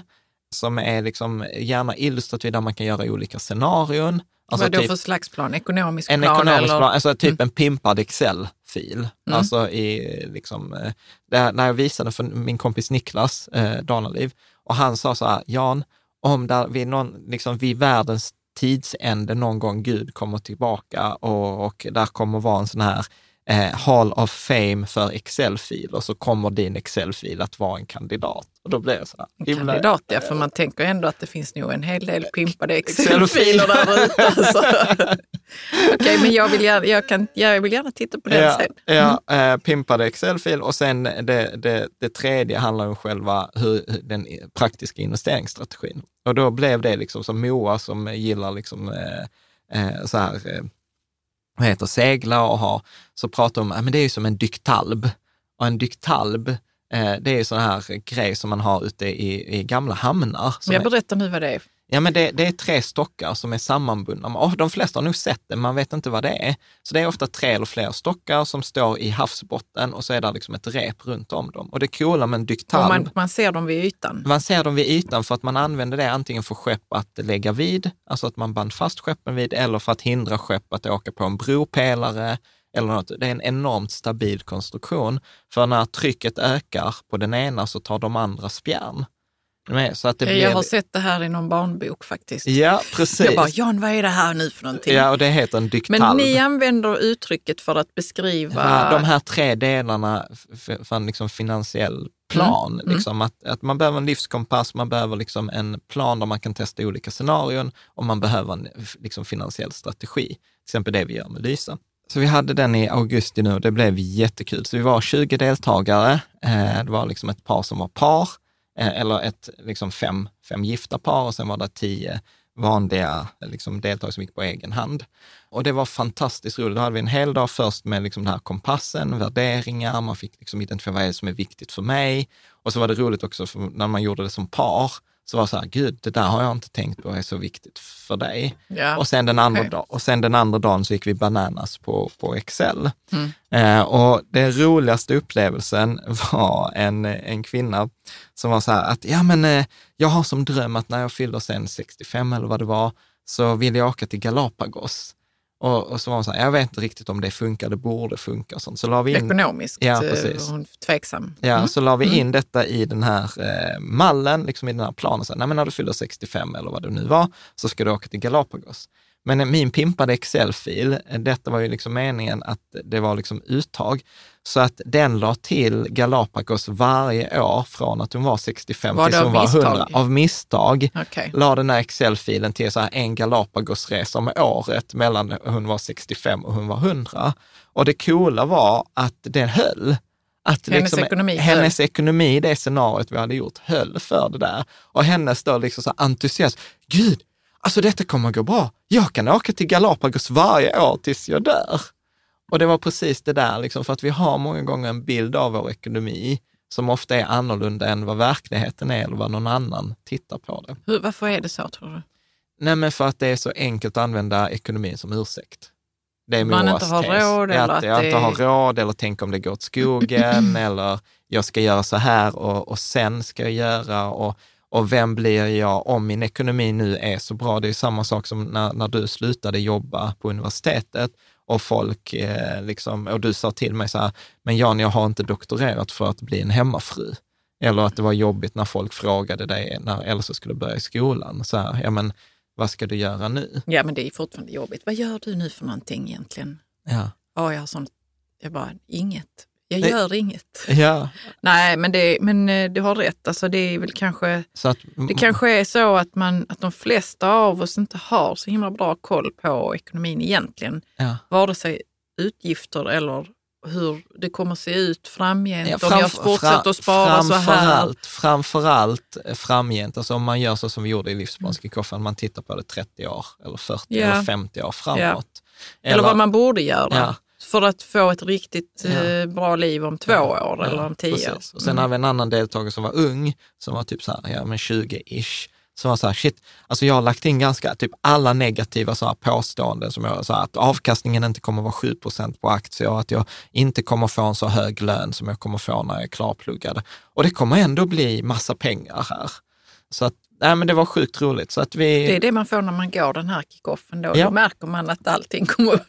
som är liksom gärna illustrativ, där man kan göra olika scenarion. Alltså Vad då typ för slags plan? Ekonomisk en plan? ekonomisk eller? plan, alltså typ Mm. en pimpad Excel-fil. Alltså i liksom, eh, där, när jag visade för min kompis Niklas eh, Danaliv och han sa så här, Jan, om där vid, någon, liksom vid världens tidsände någon gång Gud kommer tillbaka och, och där kommer vara en sån här eh, Hall of Fame för Excel-filer så kommer din Excel-fil att vara en kandidat. Och då blev jag så här, himla- Kandidat, ja, för man tänker ändå att det finns nog en hel del pimpade Excel-filer. Excel-filer där ute. Alltså. Okej, men jag vill, gärna, jag, kan, jag vill gärna titta på den ja, sen. Ja, eh, pimpade Excel-fil och sen det, det, det tredje handlar om själva hur, den praktiska investeringsstrategin. Och då blev det liksom som Moa som gillar liksom eh, eh, så här, eh, vad heter segla och ha, så pratar om, ja, men det är ju som en dyktalb. Och en dyktalb, det är ju sån här grej som man har ute i, i gamla hamnar. Jag berättar nu vad det är. Ja, men det, det är tre stockar som är sammanbundna. Och de flesta har nog sett det, man vet inte vad det är. Så det är ofta tre eller fler stockar som står i havsbotten och så är det liksom ett rep runt om dem. Och det coola med en man, man, man ser dem vid ytan. man ser dem vid ytan för att man använder det antingen för skepp att lägga vid, alltså att man band fast skeppen vid, eller för att hindra skepp att åka på en bropelare eller något. Det är en enormt stabil konstruktion, för när trycket ökar på den ena så tar de andra spjärn. Med? Så att det jag blir... har sett det här i någon barnbok faktiskt. Ja, precis. Jag bara, Jan vad är det här nu för någonting? Ja, och det heter en dyktalb. men ni använder uttrycket för att beskriva... Ja, de här tre delarna för en liksom finansiell plan. Mm, mm. Liksom att, att man behöver en livskompass, man behöver liksom en plan där man kan testa olika scenarion och man behöver en liksom finansiell strategi. Till exempel det vi gör med Lysa. Så vi hade den i augusti nu och det blev jättekul. Så vi var 20 deltagare. Eh, det var liksom ett par som var par, Eh, eller ett, liksom fem, fem gifta par och sen var det tio vanliga liksom, deltagare som gick på egen hand. Och det var fantastiskt roligt. Då hade vi en hel dag först med liksom den här kompassen, värderingar, man fick liksom identifiera vad är det som är viktigt för mig. Och så var det roligt också för när man gjorde det som par, så var det så här, gud, det där har jag inte tänkt på är så viktigt för dig. Ja. Och, sen den andra okej. dag, och sen den andra dagen så gick vi bananas på, på Excel. Mm. Eh, och den roligaste upplevelsen var en, en kvinna som var så här att, ja men eh, jag har som dröm att när jag fyller sen 65 eller vad det var, så vill jag åka till Galapagos. Och, och så var hon så här, jag vet inte riktigt om det funkar, det borde funka och sånt. Så la vi in Ekonomiskt Ja, eh, precis. var hon tveksam. Ja, Mm. så la vi in detta i den här eh, mallen, liksom i den här planen. Så, här, nej, men när du fyller 65 eller vad det nu var, så ska du åka till Galapagos. Men min pimpade Excel-fil, detta var ju liksom meningen att det var liksom uttag, så att den la till Galapagos varje år från att hon var 65 Var tills hon var misstag? 100. Av misstag Okej. la den här Excel-filen till så här en Galapagosresa om året mellan hon var 65 och hon var 100. Och det coola var att den höll. Att Hennes ekonomi höll. hennes ekonomi i det scenariot vi hade gjort höll för det där. Och hennes då liksom så entusiasm. Gud, alltså detta kommer att gå bra. Jag kan åka till Galapagos varje år tills jag dör. Och det var precis det där, liksom, för att vi har många gånger en bild av vår ekonomi som ofta är annorlunda än vad verkligheten är eller vad någon annan tittar på det. Hur, varför är det så tror du? Nej, men för att det är så enkelt att använda ekonomin som ursäkt. Det är Man inte har tes. råd eller att att jag det- inte har råd eller tänk om det går åt skogen eller jag ska göra så här och, och sen ska jag göra och, och vem blir jag om min ekonomi nu är så bra? Det är samma sak som när, när du slutade jobba på universitetet och folk eh, liksom, och du sa till mig så här, men Jan, jag har inte doktorerat för att bli en hemmafru. Eller att det var jobbigt när folk frågade dig när Elsa skulle börja i skolan. Så här, ja men vad ska du göra nu? Ja, men det är fortfarande jobbigt. Vad gör du nu för någonting egentligen? Ja, Ja, jag har sånt. Jag bara, inget. Jag Nej. gör inget. ja Nej, men, det, men eh, du har rätt. Alltså, det är väl kanske... så att Det kanske är så att, man, att de flesta av oss inte har så himla bra koll på ekonomin egentligen. ja. Vare sig utgifter eller hur det kommer se ut framgent. Ja, om fram- jag fortsätter att spara så här. framförallt, framförallt eh, framgent, alltså om man gör så som vi gjorde i livsbankskickoffen, man tittar på det 30 år eller 40 Ja. eller 50 år framåt. Eller, vad man borde göra. För att få ett riktigt Ja. eh, bra liv om två år eller om tio år. Och sen Mm. har vi en annan deltagare som var ung, som var typ så här, ja men 20-ish, som var så här, shit, alltså jag har lagt in ganska, typ alla negativa så här påståenden som jag, så här, att avkastningen inte kommer vara 7% på aktier, att jag inte kommer få en så hög lön som jag kommer få när jag är klarpluggad. Och det kommer ändå bli massa pengar här. Så att nej, men det var sjukt roligt. Så att vi... Det är det man får när man går den här kickoffen då. Ja. Då märker man att allting kommer,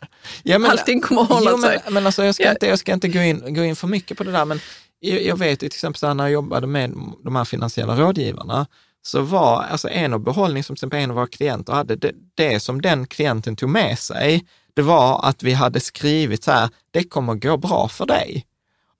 Ja, men- allting kommer hålla jo, men, sig. men alltså, jag ska Ja. inte, jag ska inte gå, in, gå in för mycket på det där, men jag, jag vet ju till exempel här, när jag jobbade med de här finansiella rådgivarna, så var alltså en av behållning som till exempel en av våra klienter hade, det, det som den klienten tog med sig, det var att vi hade skrivit så här, det kommer gå bra för dig.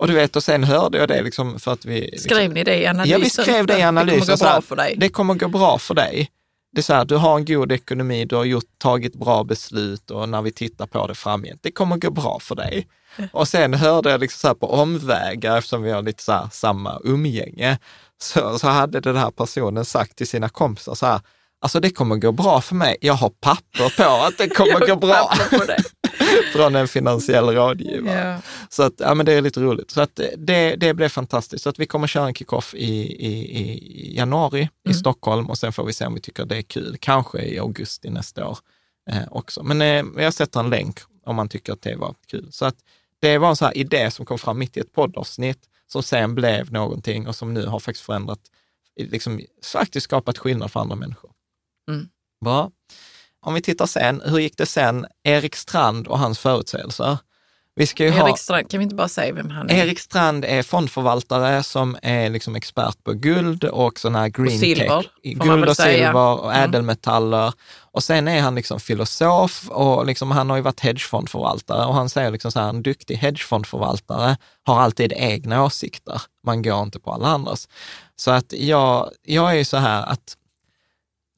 Och du vet, och sen hörde jag det liksom för att vi... Liksom, Skrev ni det i analysen? Ja, vi skrev det i Det analysen. kommer gå bra för dig. Det kommer gå bra för dig. Det är så här, du har en god ekonomi, du har gjort, tagit bra beslut och när vi tittar på det framgent, det kommer gå bra för dig. Och sen hörde jag liksom så här på omvägar, eftersom vi har lite så här samma umgänge, så, så hade den här personen sagt till sina kompisar så här, alltså det kommer gå bra för mig, jag har papper på att det kommer gå bra det. från en finansiell rådgivare. Ja. Så att, ja men det är lite roligt. Så att det, det blev fantastiskt. Så att vi kommer köra en kickoff i, i, i januari i Stockholm och sen får vi se om vi tycker det är kul. Kanske i augusti nästa år eh, också. Men eh, jag sätter en länk om man tycker att det var kul. Så att det var en sån här idé som kom fram mitt i ett poddavsnitt som sen blev någonting och som nu har faktiskt förändrat, liksom faktiskt skapat skillnad för andra människor. Mm. Bra. Om vi tittar sen, hur gick det sen? Erik Strand och hans förutsägelser. Vi ska ju ha... Erik Strand, kan vi inte bara säga vem han är? Erik Strand är fondförvaltare som är liksom expert på guld och sån här green silver, tech. Guld och säga. silver och Mm. ädelmetaller. Och sen är han liksom filosof och liksom, han har ju varit hedgefondförvaltare och han säger liksom så här, en duktig hedgefondförvaltare har alltid egna åsikter. Man går inte på alla andras. Så att jag, jag är ju så här att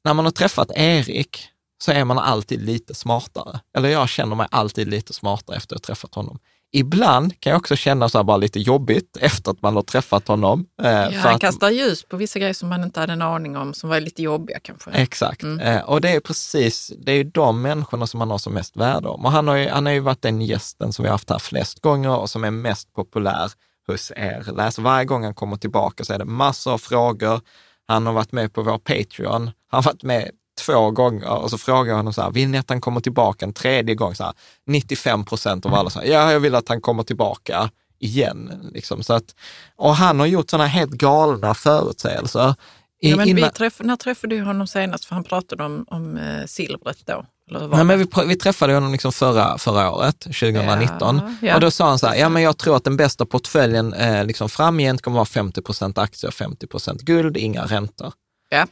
när man har träffat Erik så är man alltid lite smartare. Eller jag känner mig alltid lite smartare efter att ha träffat honom. Ibland kan jag också känna så här bara lite jobbigt efter att man har träffat honom. eh, Ja, han att- kastar ljus på vissa grejer som man inte hade en aning om, som var lite jobbiga kanske. Exakt. Mm. Eh, och det är precis, det är ju de människorna som man har som mest värde om. Och han har ju, han har ju varit den gästen som vi har haft här flest gånger och som är mest populär hos er läsare. Varje gång han kommer tillbaka så är det massor av frågor. Han har varit med på vår Patreon. Han har varit med två gånger och så frågar honom så här, vill ni att han kommer tillbaka en tredje gång? Så här, 95 procent av alla säger, ja, jag vill att han kommer tillbaka igen. Liksom. Så att, och han har gjort sådana helt galna förutsägelser. I- Ja, men innan- träff, när träffade du honom senast? För han pratade om, om eh, silvret då. Nej, men vi, vi träffade honom liksom förra, förra året, 2019. Ja, ja. Och då sa han så här, ja men jag tror att den bästa portföljen eh, liksom framgent kommer vara 50 procent aktier och 50 procent guld, inga räntor. Ja.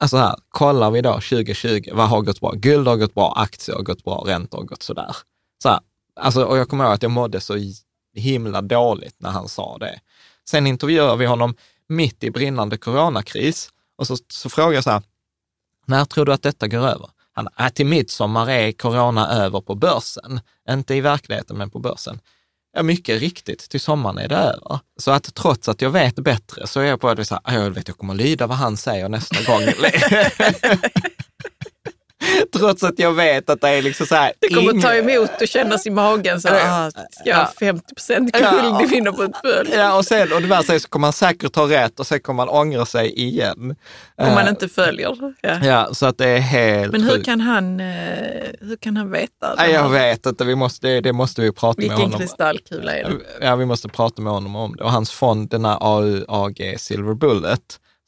Alltså här, kollar vi då 2020, vad har gått bra? Guld har gått bra, aktier har gått bra, räntor har gått sådär. Så här, alltså, och jag kommer ihåg att jag mådde så himla dåligt när han sa det. Sen intervjuade vi honom mitt i brinnande coronakris och så, så frågade jag så här, när tror du att detta går över? Han, äh, till midsommar är corona över på börsen. Inte i verkligheten, men på börsen. Ja, mycket riktigt, till sommaren är det över. Så att trots att jag vet bättre så är jag på att så här, "Ah, jag vet, jag kommer lyda vad han säger nästa gång. trots att jag vet att det är liksom så här. Det kommer ingen- ta emot och kännas i magen. Så, ah, ska jag ha 50 procent guld i min portfölj? Ja, och sen, och det värsta är så kommer man säkert ha rätt och sen kommer man ångra sig igen. Om man Eh, inte följer. Ja. Ja, så att det är helt Men hur sjukt. kan han, eh, hur kan han veta? Nej, jag vet inte, vi måste, det, måste vi prata med Vilken honom kristallkula är det? Ja, vi måste prata med honom om det. Och hans fond, den här AUAG Silver Bullet,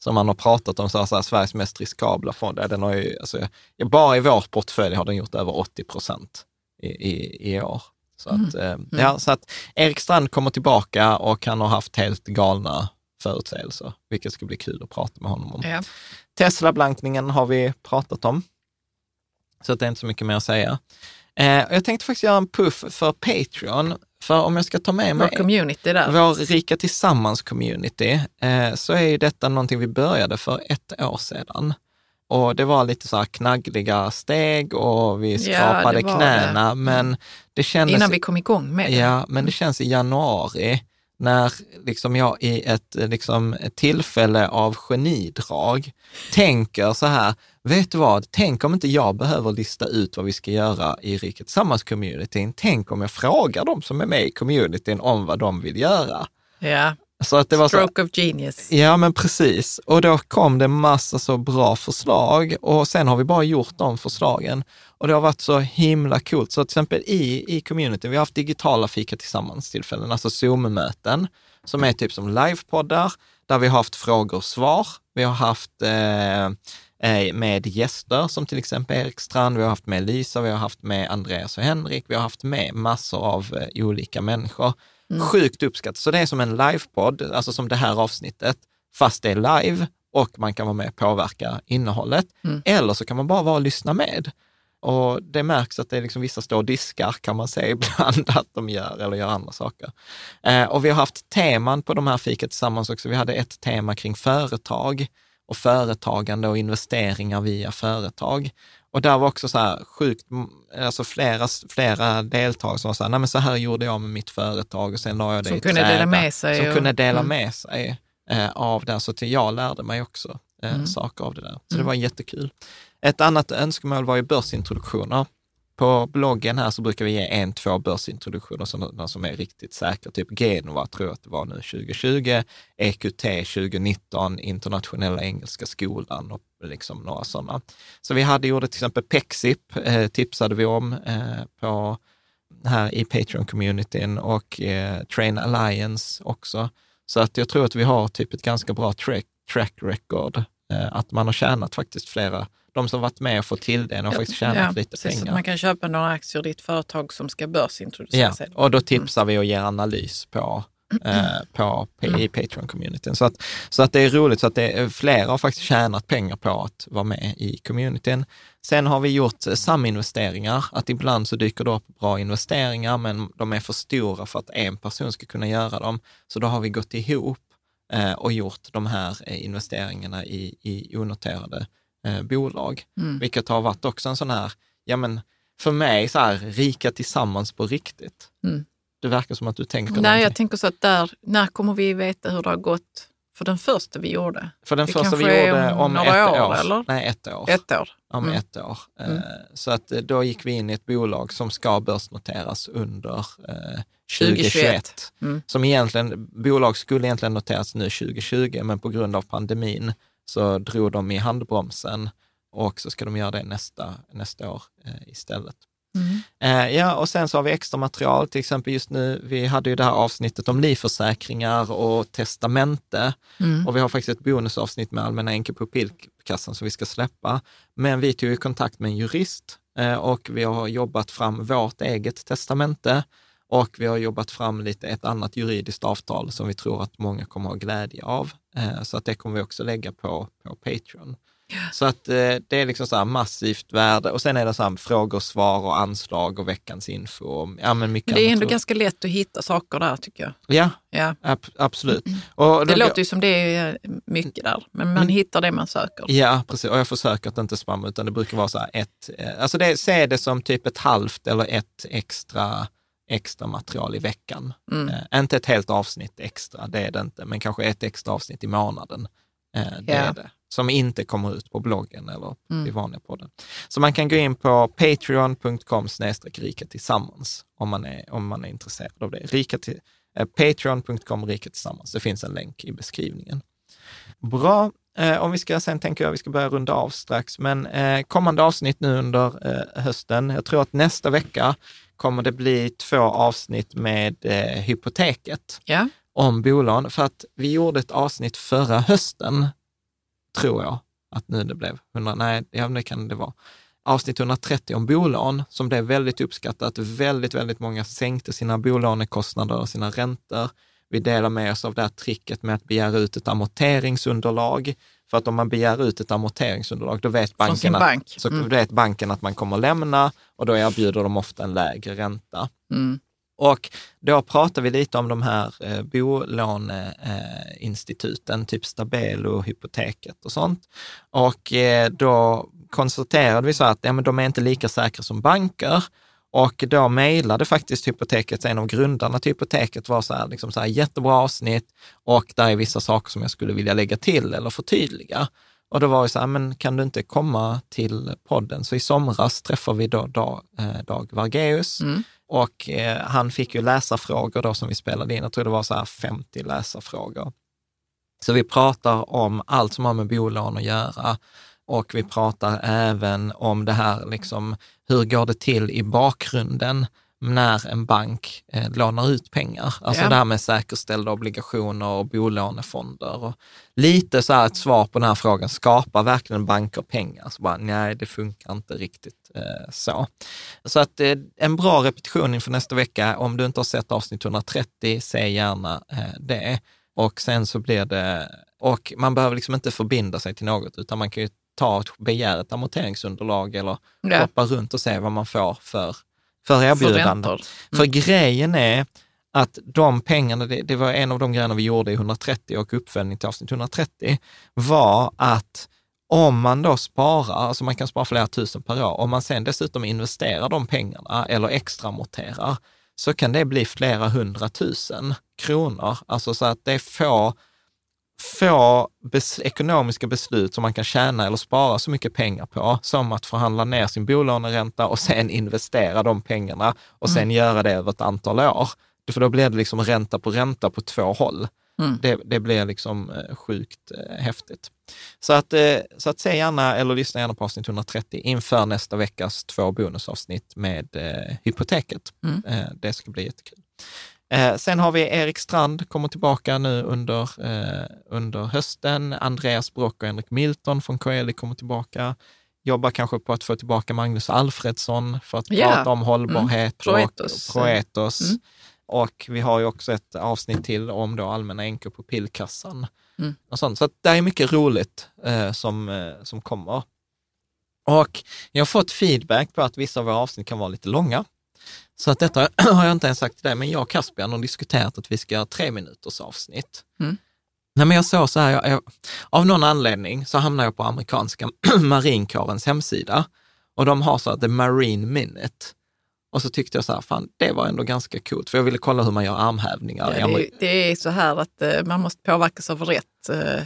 som han har pratat om, så så här, Sveriges mest riskabla fond, den har ju, alltså, bara i vår portfölj har den gjort över 80 procent i, i, i år. Så att, eh, ja, så att Erik Strand kommer tillbaka och han har haft helt galna förutsägelser, vilket ska bli kul att prata med honom om. Ja. Tesla-blankningen har vi pratat om, så att det är inte så mycket mer att säga. Eh, jag tänkte faktiskt göra en puff för Patreon, för om jag ska ta med Vår mig community där. vår Rika Tillsammans-community, eh, så är ju detta någonting vi började för ett år sedan. Och det var lite så här knaggliga steg och vi Ja, skrapade det var knäna, men det kändes... Innan vi kom igång med det. Ja, men det känns i januari när liksom jag i ett, liksom, ett tillfälle av genidrag tänker så här, vet du vad, tänk om inte jag behöver lista ut vad vi ska göra i Riket Tillsammans-communityn. Tänk om jag frågar de som är med i communityn om vad de vill göra. Ja. Så att det var så, Stroke of genius. Ja, men precis. Och då kom det massa så bra förslag och sen har vi bara gjort de förslagen. Och det har varit så himla coolt. Så till exempel i, i communityn, vi har haft digitala fika tillsammans-tillfällen, alltså Zoom-möten, som är typ som livepoddar, där vi har haft frågor och svar. Vi har haft eh, med gäster som till exempel Erik Strand, vi har haft med Lisa, vi har haft med Andreas och Henrik, vi har haft med massor av eh, olika människor. Mm. Sjukt uppskattat. Så det är som en livepodd, alltså som det här avsnittet, fast det är live och man kan vara med och påverka innehållet. Mm. Eller så kan man bara vara och lyssna med. Och det märks att det är liksom vissa står och diskar kan man se ibland att de gör eller gör andra saker. Eh, och vi har haft teman på de här fikat tillsammans också. Vi hade ett tema kring företag och företagande och investeringar via företag. Och där var också så här sjukt, alltså flera, flera deltagare som var så här, nej men så här gjorde jag med mitt företag och sen la jag det som i kunde träda, dela med sig. Som och, kunde dela mm. med sig eh, av det. Så till jag lärde mig också eh, mm. saker av det där. Så mm. det var jättekul. Ett annat önskemål var ju börsintroduktioner. På bloggen här så brukar vi ge en, två börsintroduktioner, sådana som är riktigt säkra. Typ Genova tror jag att det var nu 2020, EQT 2019, Internationella Engelska Skolan och liksom några sådana. Så vi hade gjort till exempel Pexip, eh, tipsade vi om eh, på här i Patreon-communityn och eh, Train Alliance också. Så att jag tror att vi har typ ett ganska bra track, track record, eh, att man har tjänat faktiskt flera de som varit med och fått till det har faktiskt tjänat ja, lite precis, pengar. Man kan köpa några aktier i ett företag som ska börsintroduceras. Ja, och då tipsar mm. vi och ger analys på, eh, på mm. i Patreon-communityn. Så att, så att det är roligt, så att det flera har faktiskt tjänat pengar på att vara med i communityn. Sen har vi gjort saminvesteringar, att ibland så dyker det upp bra investeringar, men de är för stora för att en person ska kunna göra dem. Så då har vi gått ihop eh, och gjort de här eh, investeringarna i, i onoterade eh, bolag, mm. vilket har varit också en sån här, ja men för mig så här, rika tillsammans på riktigt. Mm. Det verkar som att du tänker Nej, någonting. jag tänker så att där, när kommer vi veta hur det har gått för den första vi gjorde? För den det första vi gjorde om, om ett år, år, eller? Nej, ett år. Ett år. Om mm. ett år. Eh, mm. Så att eh, då gick vi in i ett bolag som ska börsnoteras under eh, 2021. 2021. Mm. Som egentligen, bolag skulle egentligen noteras nu 2020, men på grund av pandemin så drog de i handbromsen och så ska de göra det nästa, nästa år eh, istället. Mm. Eh, ja, och sen så har vi extra material, till exempel just nu, vi hade ju det här avsnittet om livförsäkringar och testamente mm. och vi har faktiskt ett bonusavsnitt med Allmänna enkepupillkassan som vi ska släppa. Men vi tog ju kontakt med en jurist eh, och vi har jobbat fram vårt eget testamente och vi har jobbat fram lite ett annat juridiskt avtal som vi tror att många kommer ha glädje av. Eh, så att det kommer vi också lägga på, på Patreon. Så att eh, det är liksom så massivt värde och sen är det så här frågor, svar och anslag och veckans info. Ja, men mycket men det är ändå ganska lätt att hitta saker där tycker jag. Ja, ja. Ab absolut. Och det låter ju som det är mycket där, men man mm. hittar det man söker. Ja, precis. Och jag försöker att inte spamma, utan det brukar vara så här ett, eh, alltså det, se det som typ ett halvt eller ett extra extra material i veckan. Mm. Eh, inte ett helt avsnitt extra, det är det inte, men kanske ett extra avsnitt i månaden. Eh, det yeah. är det. Som inte kommer ut på bloggen eller mm. i vanliga podden. Så man kan gå in på patreon.com rika tillsammans om man, är, om man är intresserad av det. Rika till, eh, Patreon.com rika tillsammans. Det finns en länk i beskrivningen. Bra. Eh, om vi ska, sen tänker jag vi ska börja runda av strax, men eh, kommande avsnitt nu under eh, hösten. Jag tror att nästa vecka kommer det bli två avsnitt med eh, hypoteket ja. om bolån. För att vi gjorde ett avsnitt förra hösten, tror jag, att nu det blev 100, nej, ja, det kan det vara. Avsnitt 130 om bolån som blev väldigt uppskattat. Väldigt, väldigt många sänkte sina bolånekostnader och sina räntor. Vi delar med oss av det här tricket med att begära ut ett amorteringsunderlag för att om man begär ut ett amorteringsunderlag, då vet banken, bank. att, så mm. vet banken att man kommer lämna och då erbjuder de ofta en lägre ränta. Mm. Och då pratar vi lite om de här eh, bolåneinstituten, typ Stabelo, Hypoteket och sånt. Och eh, då konstaterade vi så att ja, men de är inte lika säkra som banker. Och då mejlade faktiskt Hypoteket, en av grundarna till Hypoteket var så här, liksom så här jättebra avsnitt och där är vissa saker som jag skulle vilja lägga till eller förtydliga. Och då var det så här, men kan du inte komma till podden? Så i somras träffade vi då Dag, eh, Dag Vargeus mm. och eh, han fick ju läsarfrågor då som vi spelade in. Jag tror det var så här 50 läsarfrågor. Så vi pratar om allt som har med bolån att göra och vi pratar även om det här, liksom, hur går det till i bakgrunden när en bank eh, lånar ut pengar. Alltså Ja. det här med säkerställda obligationer och bolånefonder. Och lite så här ett svar på den här frågan, skapar verkligen banker pengar? Så bara, nej, det funkar inte riktigt eh, så. Så att eh, en bra repetition inför nästa vecka. Om du inte har sett avsnitt 130, se gärna eh, det. Och sen så blir det, och man behöver liksom inte förbinda sig till något, utan man kan ju ta ett begära ett amorteringsunderlag eller Ja. hoppa runt och se vad man får för, för erbjudande. Förväntar. För grejen är att de pengarna, det, det var en av de grejerna vi gjorde i 130 och uppföljning till avsnitt 130, var att om man då sparar, alltså man kan spara flera tusen per år, om man sen dessutom investerar de pengarna eller extra amorterar, så kan det bli flera hundratusen kronor. Alltså så att det är få, bes, ekonomiska beslut som man kan tjäna eller spara så mycket pengar på, som att förhandla ner sin bolåneränta och sen investera de pengarna och sen göra det över ett antal år. För då blir det liksom ränta på ränta på två håll. Mm. Det, det blir liksom eh, sjukt eh, häftigt. Så att, eh, så att se gärna, eller lyssna gärna på avsnitt 130 inför nästa veckas två bonusavsnitt med eh, hypoteket. Mm. Eh, det ska bli jättekul. Eh, sen har vi Erik Strand, kommer tillbaka nu under, eh, under hösten. Andreas Brock och Henrik Milton från Coeli kommer tillbaka. Jobbar kanske på att få tillbaka Magnus Alfredsson för att Ja. prata om hållbarhet Proetos. och Proetos. Mm. Och vi har ju också ett avsnitt till om då allmänna änkor på pillkassan. Mm. Och sånt. Så det är mycket roligt eh, som, eh, som kommer. Och jag har fått feedback på att vissa av våra avsnitt kan vara lite långa. Så att detta har jag inte ens sagt till dig, men jag och Caspian har diskuterat att vi ska göra tre minuters avsnitt. Mm. Nej, men jag såg så här, jag, jag, av någon anledning så hamnade jag på amerikanska marinkårens hemsida och de har så här The Marine Minute. Och så tyckte jag så här, fan det var ändå ganska coolt, för jag ville kolla hur man gör armhävningar. Ja, det, det är så här att eh, man måste påverkas av rätt, eh,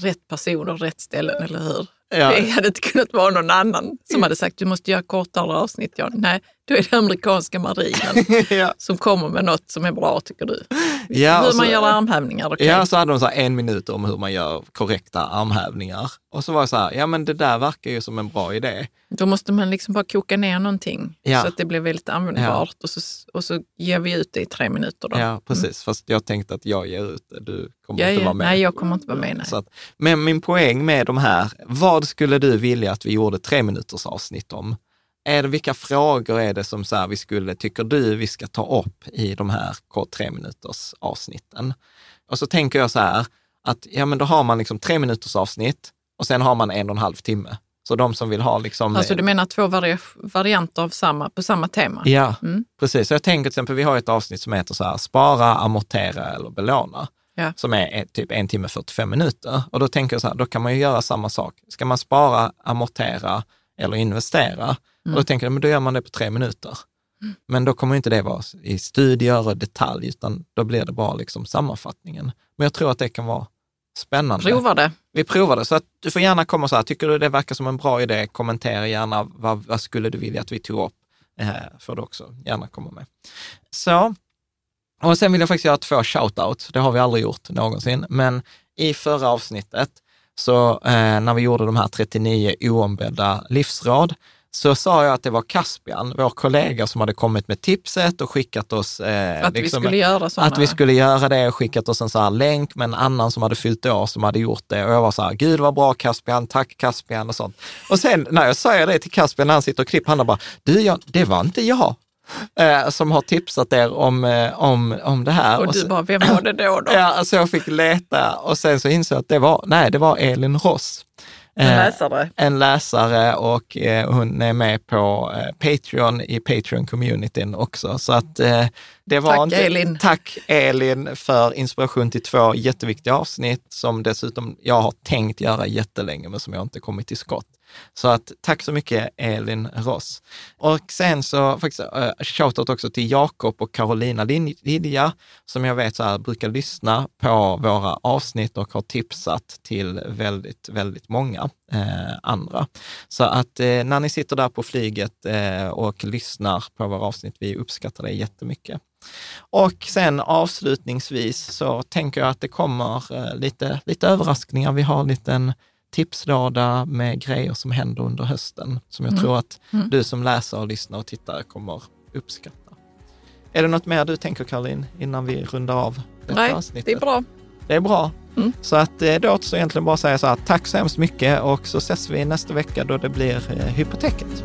rätt personer, rätt ställen, eller hur? Ja. Det hade inte kunnat vara någon annan som hade sagt du måste göra kortare avsnitt. Ja, nej, då är det amerikanska marinen ja. som kommer med något som är bra, tycker du. Ja, hur så- man gör armhävningar, okej. Ja, så hade de så en minut om hur man gör korrekta armhävningar. Och så var jag så här, ja men det där verkar ju som en bra idé. Då måste man liksom bara koka ner någonting Ja. så att det blir väldigt användbart och, så, och så ger vi ut det i tre minuter. Då. Ja, precis. Fast jag tänkte att jag ger ut det, du kommer inte vara med. Nej, jag kommer inte vara med. Att, men min poäng med de här, vad skulle du vilja att vi gjorde tre minuters avsnitt om? Är det, vilka frågor är det som så här, vi skulle, tycker du vi ska ta upp i de här tre minuters avsnitten? Och så tänker jag så här, att ja men då har man liksom tre minuters avsnitt och sen har man en och en halv timme. Så de som vill ha liksom... Alltså du menar två vari varianter av samma, på samma tema? Ja, Mm. precis. Så jag tänker till exempel, vi har ett avsnitt som heter så här, spara, amortera eller belåna. Ja. Som är typ en timme 45 minuter. Och då tänker jag så här, då kan man ju göra samma sak. Ska man spara, amortera eller investera? Och då tänker jag, men då gör man det på tre minuter. Men då kommer inte det vara i studier och detalj, utan då blir det bara liksom sammanfattningen. Men jag tror att det kan vara spännande. Prova det. Vi provar det, så att du får gärna komma så här, tycker du det verkar som en bra idé, kommentera gärna vad, vad skulle du vilja att vi tog upp? Eh, får du också gärna komma med. Så, och sen vill jag faktiskt göra två shoutouts, det har vi aldrig gjort någonsin, men i förra avsnittet, så eh, när vi gjorde de här 39 oombedda livsråd, så sa jag att det var Caspian, vår kollega, som hade kommit med tipset och skickat oss... Eh, Att vi liksom- skulle göra sådana. att vi skulle göra det och skickat oss en så här länk med en annan som hade fyllt år som hade gjort det. Och jag var så här, gud vad bra Caspian, tack Caspian och sånt. Och sen när jag säger det till Caspian när han sitter och klipper, han bara, du Jan, det var inte jag eh, som har tipsat er om, eh, om, om det här. Och du så- bara, vem var det då? då? Ja, alltså jag fick leta och sen så insåg jag att det var, nej, det var Elin Ross. En Eh, läsare. en läsare och eh, hon är med på eh, Patreon i Patreon-communityn också. Så att det var Tack, inte, Elin. Tack Elin för inspiration till två jätteviktiga avsnitt som dessutom jag har tänkt göra jättelänge men som jag inte kommit till skott. Så att tack så mycket Elin Ross. Och sen så faktiskt uh, shoutout också till Jakob och Carolina Lilja, som jag vet så här, brukar lyssna på våra avsnitt och har tipsat till väldigt, väldigt många eh, andra. Så att eh, när ni sitter där på flyget eh, och lyssnar på våra avsnitt, vi uppskattar det jättemycket. Och sen avslutningsvis så tänker jag att det kommer eh, lite, lite överraskningar. Vi har en liten tipslåda med grejer som händer under hösten som jag tror att du som läser och lyssnar och tittar kommer uppskatta. Är det något mer du tänker Caroline innan vi rundar av detta Nej, avsnittet? det är bra. Det är bra. Mm. Så att eh, då återstår egentligen bara att säga så här, tack så hemskt mycket och så ses vi nästa vecka då det blir eh, Hypoteket.